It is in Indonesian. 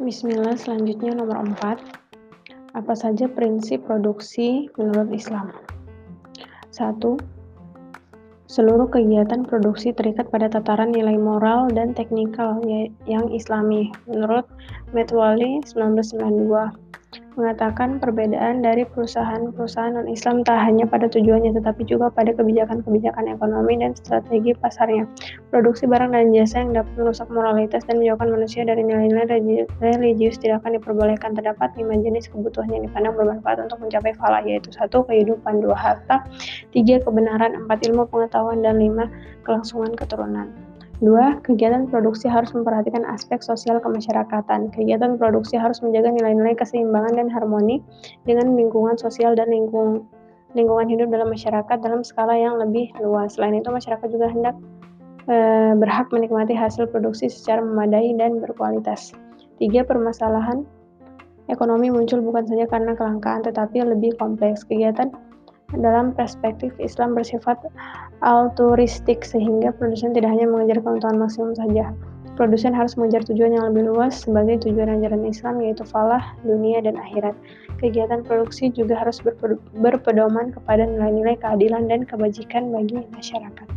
Bismillah, selanjutnya nomor 4. Apa saja prinsip produksi menurut Islam? 1. Seluruh kegiatan produksi terikat pada tataran nilai moral dan teknikal ya, yang islami. Menurut Metwali 1992, mengatakan perbedaan dari perusahaan-perusahaan non-Islam tak hanya pada tujuannya tetapi juga pada kebijakan-kebijakan ekonomi dan strategi pasarnya. Produksi barang dan jasa yang dapat merusak moralitas dan menjauhkan manusia dari nilai-nilai religius tidak akan diperbolehkan. Terdapat lima jenis kebutuhan yang dipandang bermanfaat untuk mencapai falah yaitu satu kehidupan, dua harta, tiga kebenaran, empat ilmu pengetahuan dan lima kelangsungan keturunan. Dua, kegiatan produksi harus memperhatikan aspek sosial kemasyarakatan. Kegiatan produksi harus menjaga nilai-nilai keseimbangan dan harmoni dengan lingkungan sosial dan lingkung, lingkungan hidup dalam masyarakat dalam skala yang lebih luas. Selain itu, masyarakat juga hendak e, berhak menikmati hasil produksi secara memadai dan berkualitas. Tiga, permasalahan ekonomi muncul bukan saja karena kelangkaan, tetapi lebih kompleks. Kegiatan dalam perspektif Islam bersifat altruistik sehingga produsen tidak hanya mengejar keuntungan maksimum saja. Produsen harus mengejar tujuan yang lebih luas sebagai tujuan ajaran Islam yaitu falah, dunia, dan akhirat. Kegiatan produksi juga harus berpedoman kepada nilai-nilai keadilan dan kebajikan bagi masyarakat.